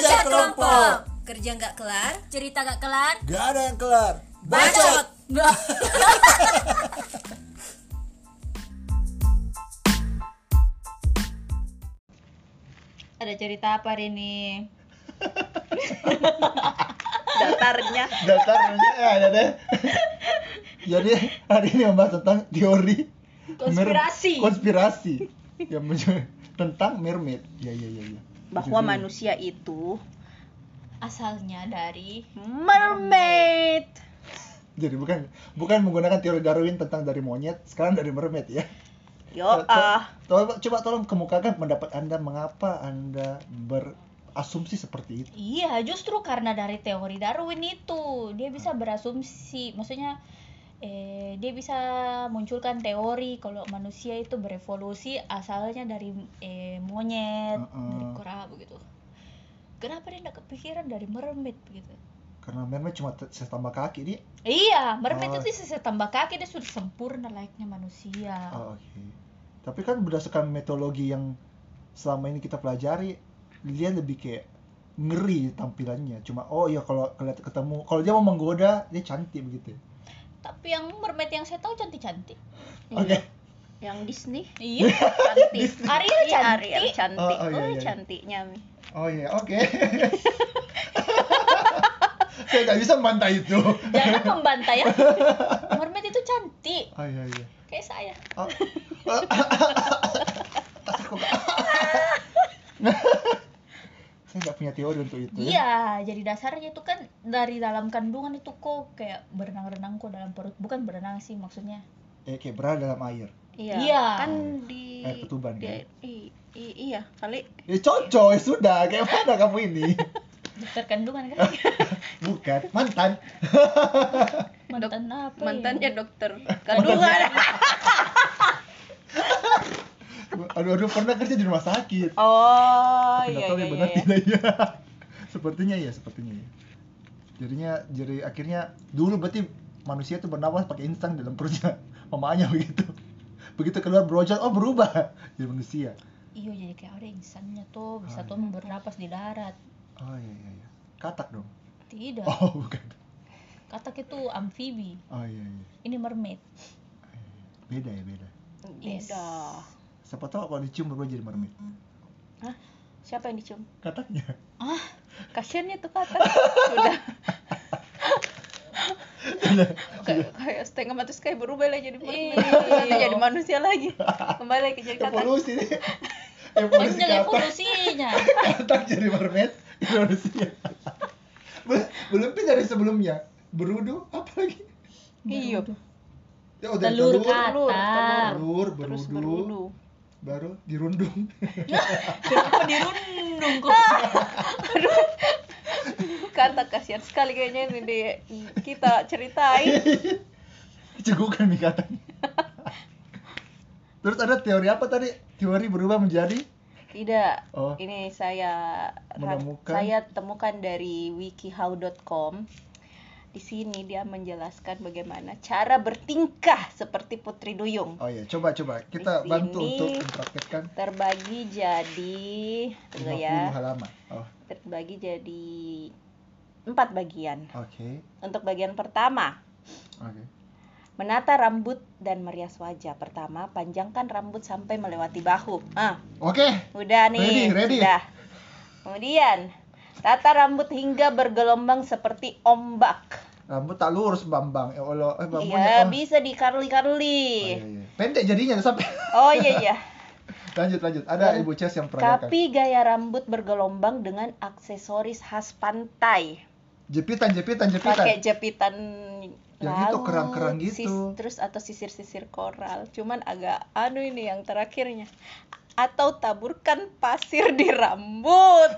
Kerja kelompok. Kerja nggak kelar. Cerita gak kelar? Gak ada yang kelar. Bacot. Nggak. Ada cerita apa hari ini? Datarnya. Dasarnya ya ada deh. Jadi hari ini membahas tentang teori Konspirasi. mer- konspirasi yang tentang mermaid. Ya ya ya ya. Bahwa Jadi, manusia itu Asalnya dari mermaid. Jadi bukan bukan menggunakan teori Darwin tentang dari monyet, sekarang dari mermaid ya. Yo To- to- ah. Coba, coba tolong kemukakan pendapat Anda mengapa Anda berasumsi seperti itu. Iya, justru karena dari teori Darwin itu dia bisa berasumsi, maksudnya eh, dia bisa munculkan teori kalau manusia itu berevolusi asalnya dari eh, monyet, Mm-mm. dari kera begitu. Kenapa dia tidak kepikiran dari mermaid begitu? Karena mermaid cuma setambah kaki dia. Iya, mermaid Oh. itu bisa tambah kaki dia sudah sempurna layaknya manusia. Oh, oke. Tapi kan berdasarkan metodologi yang selama ini kita pelajari, dia lebih kayak ngeri tampilannya. Cuma oh iya kalau kelihatan ketemu, kalau dia mau menggoda, dia cantik begitu. Tapi yang mermaid yang saya tahu cantik-cantik. Oke. Yang Disney Iya, cantik. Ariel Iya, cantik. Ariel cantik. Oh, oh, iya, Oh, iya. cantiknya. Oh iya, oke. Saya nggak bisa membantah itu. Jangan membantai ya. Mermaid itu cantik. Oh iya iya. Kayak saya. Oh. Aku nggak- Saya nggak punya teori untuk itu. ya. Iya, jadi dasarnya itu kan dari dalam kandungan itu kok kayak berenang-renang kok dalam perut. Bukan berenang sih maksudnya. Eh, kayak berada dalam air. Iya. Iya. Kan di Air ketuban, di- kan? i- i- iya, kali. Ya cocok, ya sudah. Kayak mana kamu ini? Dokter kandungan kan. Bukan, mantan. Mantan apa ya? Mantannya dokter kandungan. Aduh, aduh, pernah kerja di rumah sakit. Oh, Aku iya tahu iya ya benar iya. tidak ya. Sepertinya ya, sepertinya ya. Jadinya, jadi akhirnya dulu berarti manusia itu bernapas pakai insang dalam perutnya mamanya begitu. Begitu keluar brojol, oh berubah jadi manusia. Iya, jadi kayak ada insannya tuh bisa Oh, tuh bernapas di darat. Oh iya iya iya. Katak dong. Tidak. Oh bukan. Katak itu amfibi. Oh iya iya. Ini mermaid. Beda ya beda. Yes. Siapa tahu kalau dicium berubah jadi mermaid. Hah? Siapa yang dicium? Kataknya. Ah, Kasiannya tuh kata. Sudah. kayak kayak setengah mati kayak berubah lagi jadi mermaid. Iya. jadi manusia lagi. Kembali lagi jadi kata. Evolusi nih. Evolusi katak. evolusinya. Katak jadi mermaid. Manusia. Be- Belum pun dari sebelumnya. Berudu apa lagi? Iya. Ya udah Telur telur, katak. telur, Terus berudu. Baru dirundung. Kenapa dirundung kok? Kata kasihan sekali kayaknya ini di kita ceritain. Cegukan nih katanya. Terus ada teori apa tadi? Teori berubah menjadi Tidak. Oh. Ini saya Menemukan. saya temukan dari wikihow.com. Di sini dia menjelaskan bagaimana cara bertingkah seperti Putri Duyung. Oh iya, coba coba kita Di bantu untuk mempraktekkan Terbagi jadi tunggu 50 ya. halaman. Oh, Terbagi jadi empat bagian. oke. Untuk bagian pertama, Oke. menata rambut dan merias wajah. Pertama, panjangkan rambut sampai melewati bahu. Ah, Oke. Udah nih, Ready, ready. sudah. Kemudian, tata rambut hingga bergelombang seperti ombak. Rambut tak lurus Bambang. Ya Allah, eh. Iya, oh. bisa di Oh, iya, iya. Pendek jadinya sampai. Oh iya iya. lanjut lanjut. Ada Dan Ibu Ces yang peragakan. Kapi gaya rambut bergelombang dengan aksesoris khas pantai. Jepitan jepitan jepitan. Pakai jepitan Yang itu laut, kerang-kerang gitu. sis- terus atau sisir-sisir koral. Cuman agak anu ini yang terakhirnya. Atau taburkan pasir di rambut.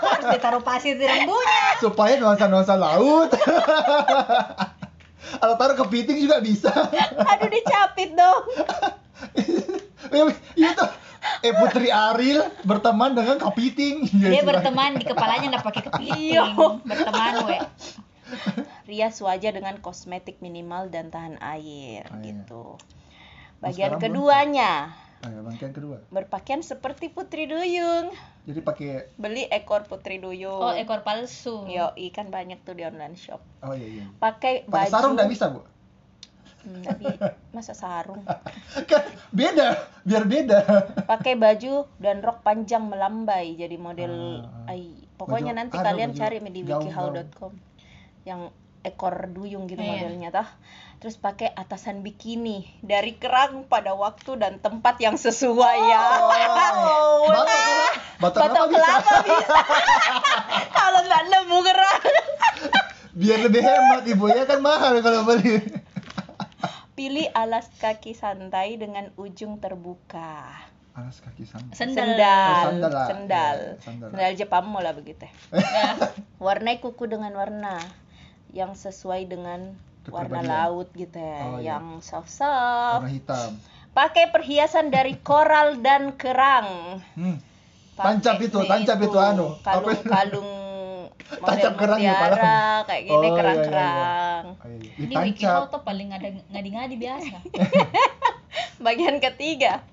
Harus ditaruh pasir di rambutnya. Supaya nuansa-nuansa laut. Atau taruh kepiting juga bisa. Aduh dicapit dong. itu eh Putri Ariel berteman dengan kepiting. Dia berteman di kepalanya nggak pakai kepiting. Iya. Berteman we. rias wajah dengan kosmetik minimal dan tahan air Oh, iya. gitu. sekarang Bagian belum? keduanya, Ah, rangkaian kedua. berpakaian seperti Putri Duyung. Jadi pakai Beli ekor Putri Duyung. Oh, ekor palsu. Yo, ikan banyak tuh di online shop. oh iya iya. Pakai baju. Pakai sarung nggak bisa, Bu? Hmm, bi- masa sarung. kan beda, biar beda. Pakai baju dan rok panjang melambai jadi model Ah, ah. ai. Pokoknya Baju- nanti ada kalian baju cari di wikihow.com. Yang ekor duyung gitu Iya. modelnya tah. Terus pakai atasan bikini dari kerang pada waktu dan tempat yang sesuai ya. Oh, batok kelapa, batok kelapa Batok bisa. kelapa bisa. Kalau nggak nemu kerang. Biar lebih hemat ibu ya kan mahal kalau beli. Pilih alas kaki santai dengan ujung terbuka. Alas kaki sandal. Sendal. Sendal, Oh, sandal lah. sendal, Iya, sandal. sendal Jepang lah begitu. Ya. Warnai kuku dengan warna yang sesuai dengan warna laut gitu ya, Oh, iya. yang soft-soft. Warna hitam. Pakai perhiasan dari koral dan kerang. Hmm. Tancap itu, tancap itu anu. Itu? Kalung-kalung Tancap kerang ya, mutiara kayak gini Oh, iya, iya, iya. Di Ditancap. WikiHow tuh paling ada ngadi-ngadi biasa. Bagian ketiga.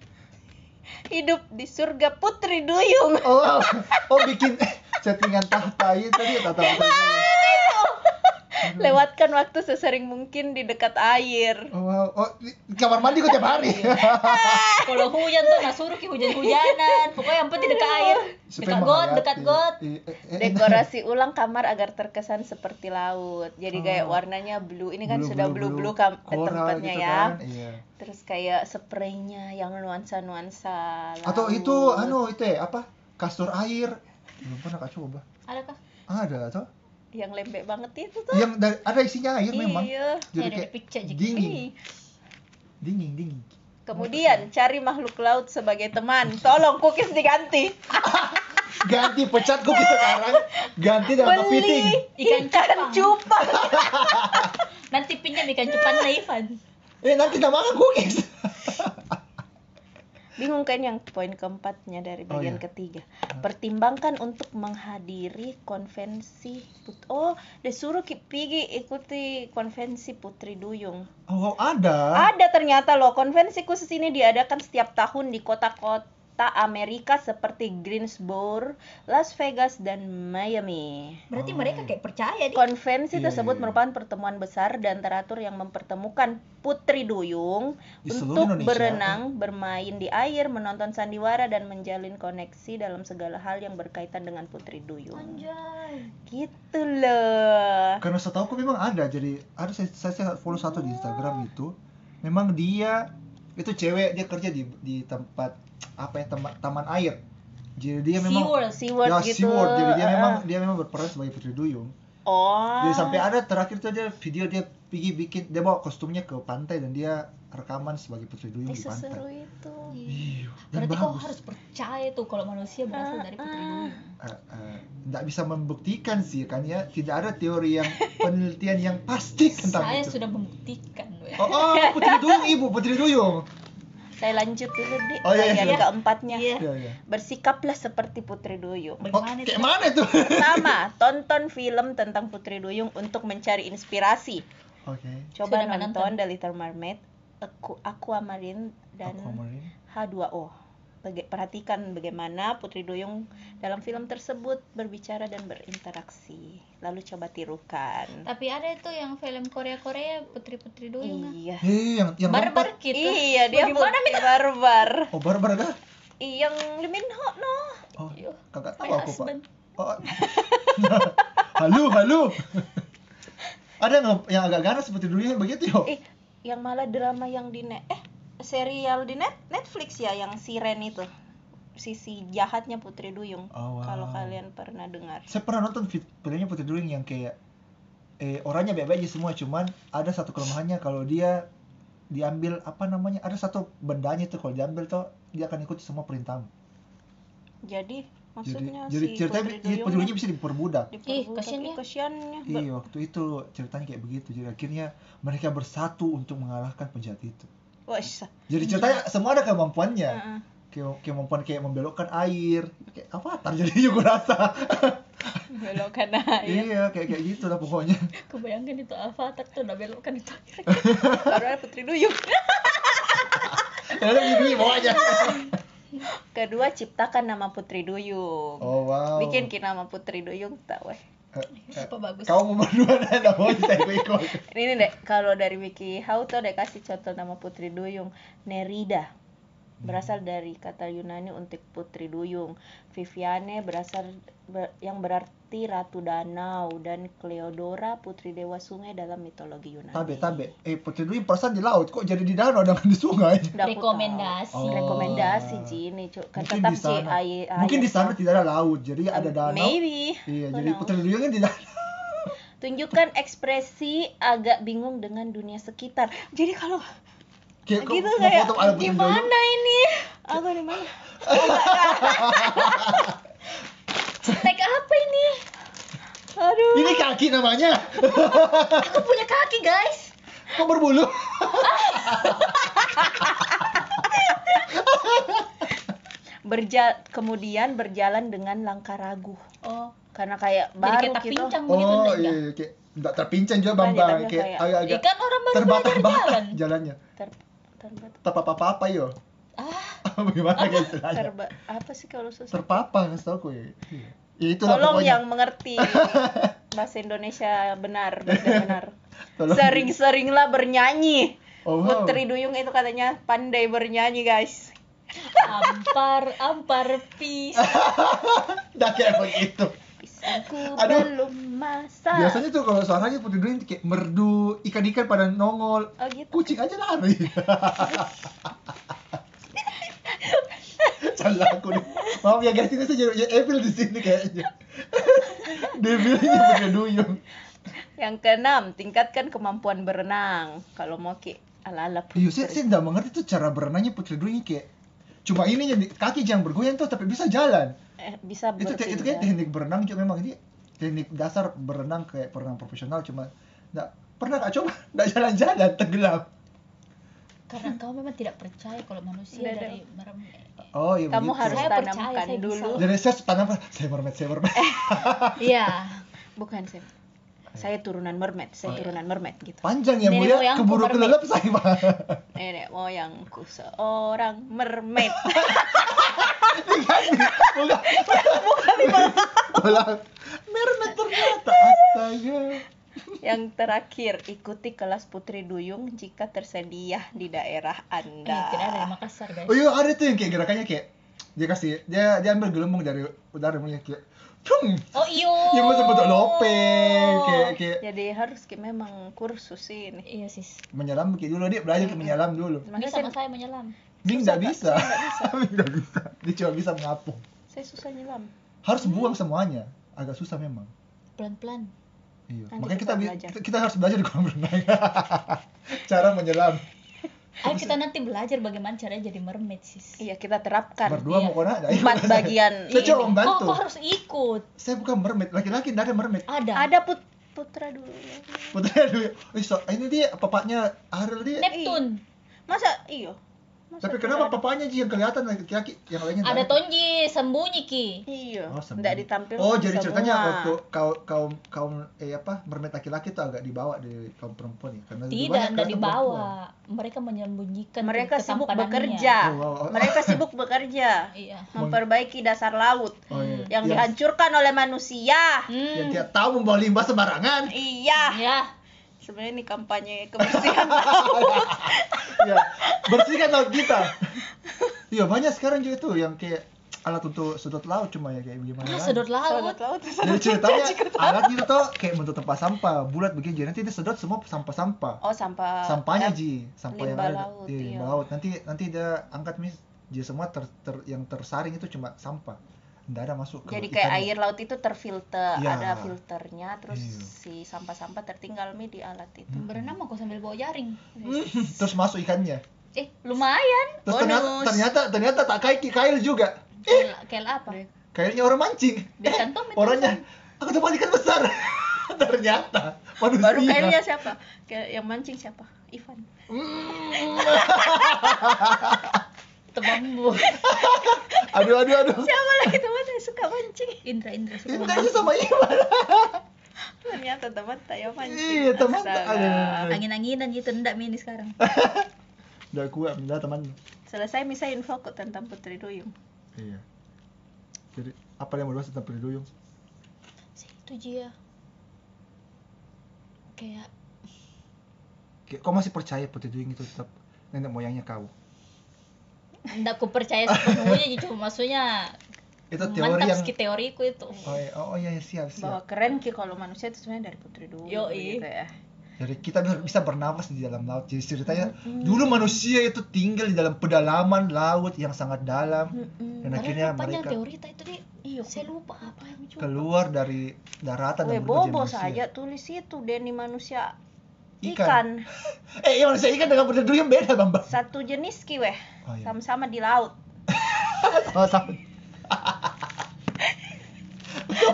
Hidup di surga Putri Duyung. Oh, oh bikin settingan tahta itu tadi tahta tahta. Lewatkan waktu sesering mungkin di dekat air. Oh, wow. oh kamar mandi kok tiap hari. Kalau hujan tuh nah suruh hujan-hujanan. Pokoknya yang penting dekat air. Dekat got, dekat got. Eh, eh, eh, Dekorasi ulang kamar agar terkesan seperti laut. Jadi kayak Oh. warnanya blue. Ini kan blue, sudah blue, blue-blue blue. kam- Coral tempatnya gitu ya. kan, Iya. Terus kayak spraynya yang nuansa-nuansa Atau laut. itu anu itu ya, apa? Kasur air. Belum pernah kak coba. Adakah? Ada atau? yang lembek banget itu tuh. Yang dari, ada isinya air memang. Iya. Jadi Ya, ada kayak dingin, dingin, dingin. Kemudian cari makhluk laut sebagai teman. Tolong cookies diganti. Ganti pecat cookies sekarang, ganti dengan kepiting. Beli Ikan ikan cupang. Nanti pinjam ikan cupan lah Ivan. Eh nanti tak makan cookies. Bingung kan yang poin keempatnya dari Oh, bagian iya. ketiga. Pertimbangkan untuk menghadiri konvensi put Oh, disuruh pergi ikuti konvensi Putri Duyung. Oh ada. Ada ternyata loh konvensi khusus ini diadakan setiap tahun di kota-kota Amerika seperti Greensboro, Las Vegas, dan Miami. Berarti Oh. mereka kayak percaya di Konvensi Iya, tersebut iya. merupakan pertemuan besar dan teratur yang mempertemukan Putri Duyung Di untuk Indonesia. berenang, bermain di air, menonton sandiwara dan menjalin koneksi dalam segala hal yang berkaitan dengan Putri Duyung. Anjay. Gitu loh. Karena setahu memang ada. Jadi ada saya, saya, saya follow satu di Instagram itu. Memang dia itu cewek dia kerja di di tempat apa ya taman, taman air. Jadi dia memang SeaWorld. SeaWorld ya, gitu. SeaWorld. Jadi dia uh-uh. memang dia memang berperan sebagai Putri Duyung. Oh. Jadi sampai ada terakhir tuh dia video dia pergi bikin dia bawa kostumnya ke pantai dan dia rekaman sebagai Putri Duyung Eh, di seseru pantai. itu. Iya, dan Berarti kau harus percaya tuh kalau manusia berasal dari Putri Duyung. Eh, eh, nggak bisa membuktikan sih kan ya tidak ada teori yang penelitian yang pasti tentang Saya itu. sudah membuktikan. ya. Oh, oh, Putri Duyung ibu Putri Duyung. Saya lanjut dulu di Oh, iya, bagian iya. keempatnya. Iya. Iya iya. Bersikaplah seperti Putri Duyung. Oh, Bagaimana kayak itu? mana itu? Pertama, tonton film tentang Putri Duyung untuk mencari inspirasi. Oke. Coba Sudah nonton nonton? The Little Mermaid, Aqu- Aquamarine dan Aquamarine. H2O. Baga- perhatikan bagaimana Putri Duyung dalam film tersebut berbicara dan berinteraksi. Lalu coba tirukan. Tapi ada itu yang film Korea-Korea Putri-Putri Duyung. ah. Iya. Eh, yang yang Barbar gitu. Iya, dia Bagaimana putri barbar. Oh, barbar kah? Iya, Yang Lee Min Ho no. Oh, Iya. kagak My tahu aku, Pak. Oh. halo, halo. Ada yang agak ganas seperti dulunya begitu yo? Eh, yang malah drama yang di eh serial di net Netflix ya yang Siren itu. Sisi jahatnya Putri Duyung. Oh, wow. Kalau kalian pernah dengar. Saya pernah nonton filmnya Putri Duyung yang kayak eh orangnya baik-baik aja semua cuman ada satu kelemahannya kalau dia diambil apa namanya ada satu bendanya tuh kalau diambil tuh dia akan ikuti semua perintahmu. Jadi Jadi maksudnya jadi si ceritanya Putri Duyungnya bisa diperbudak. Ih, kasiannya. Iya waktu itu ceritanya kayak begitu jadi akhirnya mereka bersatu untuk mengalahkan penjahat itu. Isa. Jadi ceritanya semua ada kemampuannya. Heeh. Kayak kemampuan kayak membelokkan air, kayak avatar jadi juga rasa. Belokkan aja. iya, kayak kayak gitu lah pokoknya. Kebayangkan itu Avatar tuh udah belokkan itu. Baru ada Putri Duyung. Kalau bunyi bawahnya. Kedua, ciptakan nama Putri Duyung. Oh wow. Bikin ki nama Putri Duyung tak weh. Apa bagus? Kau mau berdua ada mau saya ikut. Ini deh, kalau dari Wiki How tuh ada kasih contoh nama Putri Duyung, Nerida. Berasal dari kata Yunani untuk Putri Duyung. Viviane berasal ber- yang berarti Ratu Danau dan Cleodora Putri Dewa Sungai dalam mitologi Yunani. Tabe tabe. Eh Putri Duyung perasaan di laut kok jadi di danau dengan di sungai. Nggak Rekomendasi. Oh. Rekomendasi Ji ini, Cuk. Kan Mungkin tetap sana. air. Mungkin di sana tidak ada laut, jadi ada danau. Maybe. Iya, Who jadi knows? Putri Duyung kan di danau. Tunjukkan ekspresi agak bingung dengan dunia sekitar. Jadi kalau Kayak gitu kayak gimana ini? Aku di mana? Tag apa ini? Aduh. Ini kaki namanya. Aku punya kaki guys. Kok berbulu? Berja kemudian berjalan dengan langkah ragu. Oh, Karena kayak jadi baru kayak tak gitu. pincang begitu Oh enggak? iya, iya, kayak enggak terpincang juga Bukan, Bang, Bang. tapi kayak kayak- agak-agak Ikan orang baru jalan. jalannya. Ter, apa-apa yo. Ah, Bagaimana kayak istilahnya? terba- apa sih kalau susah? Terpapa nggak tahu gue. Ya itulah Tolong pokoknya. yang mengerti bahasa Indonesia benar, bahasa benar. Tolong. Sering-seringlah bernyanyi. Oh, wow. Putri Duyung itu katanya pandai bernyanyi, guys. ampar, ampar pis. Udah kayak begitu. Pisangku Aduh. belum masak. Biasanya tuh kalau suaranya Putri Duyung kayak merdu, ikan-ikan pada nongol. Oh gitu. Kucing aja lari. Salah aku nih. Maaf ya guys, ini saya jadi evil di sini kayaknya. Devilnya Putri Duyung. Yang keenam, tingkatkan kemampuan berenang. Kalau mau ki ala-ala Iya, saya, saya nggak mengerti tuh cara berenangnya Putri Duyung kayak cuma ini kaki jangan bergoyang tuh tapi bisa jalan. eh, bisa Itu kayak itu kayak teknik berenang juga memang ini teknik dasar berenang kayak berenang profesional cuma nggak pernah nggak coba nggak jalan-jalan tenggelam. Karena kau memang tidak percaya kalau manusia Tidak, dari merem. Oh iya Kamu begitu. harus Saya percaya, tanamkan saya bisa. dulu. Jadi saya tanam saya mermaid saya mermaid. Iya. Bukan sih. Saya turunan mermaid, saya Oh, iya. turunan mermaid gitu. Panjang ya Nenek mulia moyangku keburu kelelep saya Pak. Nenek moyangku seorang mermaid. Bukan. Bukan. Mermaid ternyata astaga. Yang terakhir, ikuti kelas Putri Duyung jika tersedia di daerah Eh, Anda. tidak ada di Makassar guys. Oh iya ada tuh yang kayak gerakannya kayak dia kasih dia dia ambil gelembung dari udara mulai kayak Cung. Oh iyo. Yang bentuk-bentuk lopeng kayak kayak Jadi harus ki memang kursus ini. Iya sis. menyelam kayak dulu dia belajar ke menyelam dulu. Makanya sama saya menyelam. Ming Susah, nggak Kak. bisa. Saya nggak bisa. Ming nggak bisa. Dia cuma bisa mengapung. saya susah nyelam. Harus buang semuanya. Agak susah memang. Pelan-pelan. Iya. Nanti Makanya kita kita, kita kita harus belajar di kolam renang. Cara menyelam. Ayo kita nanti belajar bagaimana caranya jadi mermaid sis. Iya, kita terapkan. Berdua Iya. mau kona ada. Empat bagian Saya ini. coba Oh, membantu. kau harus ikut. Saya bukan mermaid. Laki-laki tidak ada mermaid. Ada. Ada put putra dulu. Putri dulu. Wih, so, ini dia papanya Ariel dia. Neptune. Masa iyo? Masa Tapi kenapa ada? papanya sih yang kelihatan laki-laki yang lainnya Ada Tonji sembunyi ki. Iya. Oh, Tidak sembunyi. ditampilkan Oh, jadi ceritanya semua. waktu kaum kaum kaum eh apa mermaid laki-laki tuh agak dibawa dari kaum perempuan ya karena Tidak, tidak dibawa. Mereka menyembunyikan mereka sibuk bekerja. Oh, oh, oh. Mereka sibuk bekerja. Iya. Memperbaiki dasar laut Oh, iya. yang Yang- dihancurkan oleh manusia. yang Hmm. tidak tahu membawa limbah sembarangan. Iya. Ya. Sebenarnya ini kampanye kebersihan laut. ya, bersihkan laut kita. Iya, banyak sekarang juga tuh yang kayak alat untuk sedot laut cuma ya kayak bagaimana. Ah, lagi. sedot Selamat laut. laut. Jadi ceritanya alat itu tuh kayak bentuk tempat sampah, bulat begini. Jadi nanti dia sedot semua sampah-sampah. Oh, sampah. Sampahnya eh, Ji, sampah yang ada. laut, Iya, iya. laut. Nanti nanti dia angkat mis, jadi semua ter, ter- yang tersaring itu cuma sampah. Nggak ada masuk ke Jadi kayak ikannya. air laut itu terfilter, Iya. ada filternya, terus Iya. si sampah-sampah tertinggal mi di alat itu. Berenang mau kau sambil bawa jaring. Terus masuk ikannya. Eh, lumayan. Terus ternyata, Bonus. ternyata ternyata tak kayak kail juga. Kayak kayak apa? Kayaknya orang mancing. Itu Orangnya, aku dapat ikan besar. ternyata manusia. Baru kayaknya siapa? Kayak yang mancing siapa? Ivan. Hmm. Temanmu. Aduh aduh aduh. Siapa lagi teman saya suka mancing? Indra Indra suka Ini mancing. sama Iwan. Ternyata teman saya mancing. Iya, teman. Angin-anginan gitu ndak mini sekarang. Udah kuat, udah teman. selesai misalnya info tentang Putri Duyung Iya. Jadi apa yang mau dibahas tentang Duyung? itu dia kayak Kayak, Kau masih percaya Putri Duyung itu tetap nenek moyangnya kau? ndak ku percaya sepenuhnya cuma maksudnya Itu teori mantap yang ski teoriku itu Oh iya, oh, iya siap bahwa siap. keren ki kalau manusia itu sebenarnya dari Putri Duyung Yoi. gitu ya Jadi kita bisa, bernafas di dalam laut. Jadi ceritanya dulu manusia itu tinggal di dalam pedalaman laut yang sangat dalam dan akhirnya Padahal panjang mereka teori itu deh Iya, saya lupa apa yang lucu keluar dari daratan Weh dan berubah jadi bobo manusia. saja tulis itu Denny manusia Ikan. ikan, Eh, iya manusia ikan dengan Putri Duyung beda, Bambang. satu jenis ki weh Oh, iya. sama-sama di laut Oh, sama.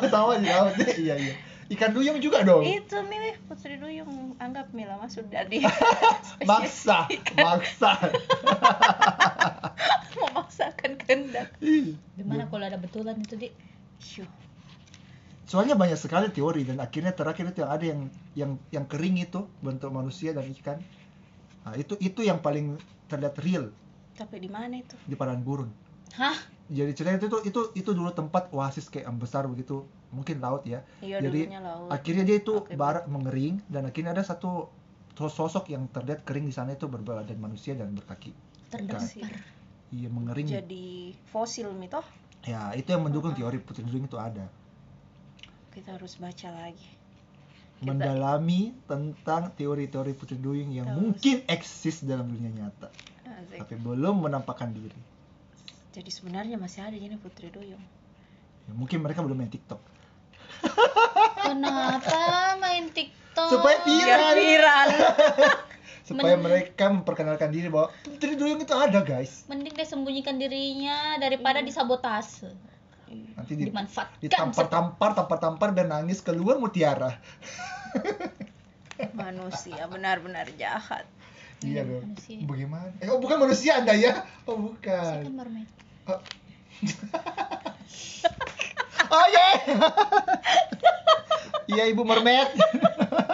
sama di laut. Iya, iya. Ikan duyung juga dong. itu mi weh, Putri Duyung anggap Mila masuk dari Maksa, maksa. memaksakan kehendak gimana kalau ada betulan itu di. Soalnya banyak sekali teori dan akhirnya terakhir itu yang ada yang yang yang kering itu bentuk manusia dan ikan. Nah, itu itu yang paling terlihat real tapi di mana itu di padang gurun. hah Jadi ceritanya itu itu itu dulu tempat oasis kayak yang besar begitu, mungkin laut ya. iya Jadi laut akhirnya dia itu Oke, barat mengering dan akhirnya ada satu sosok yang terlihat kering di sana itu berbadan manusia dan berkaki. terdampar Iya mengering. jadi fosil mi toh Ya itu yang mendukung teori putri duyung itu ada. kita harus baca lagi Kita- Mendalami tentang teori-teori putri duyung yang Terus. mungkin eksis dalam dunia nyata, Asik. tapi belum menampakkan diri. jadi sebenarnya masih ada jadi Putri Duyung Ya, mungkin mereka belum main TikTok. Kenapa main tiktok Supaya viral. viral Supaya mereka memperkenalkan diri bahwa putri duyung itu ada guys. mending dia sembunyikan dirinya daripada disabotase Nanti di, dimanfaatkan ditampar-tampar, tampar-tampar biar nangis keluar mutiara. manusia benar-benar jahat Iya dong. manusia. Bagaimana? Eh, oh bukan manusia anda ya? Oh saya bukan. kan mermaid Oh, oh iya. Iya ibu mermaid.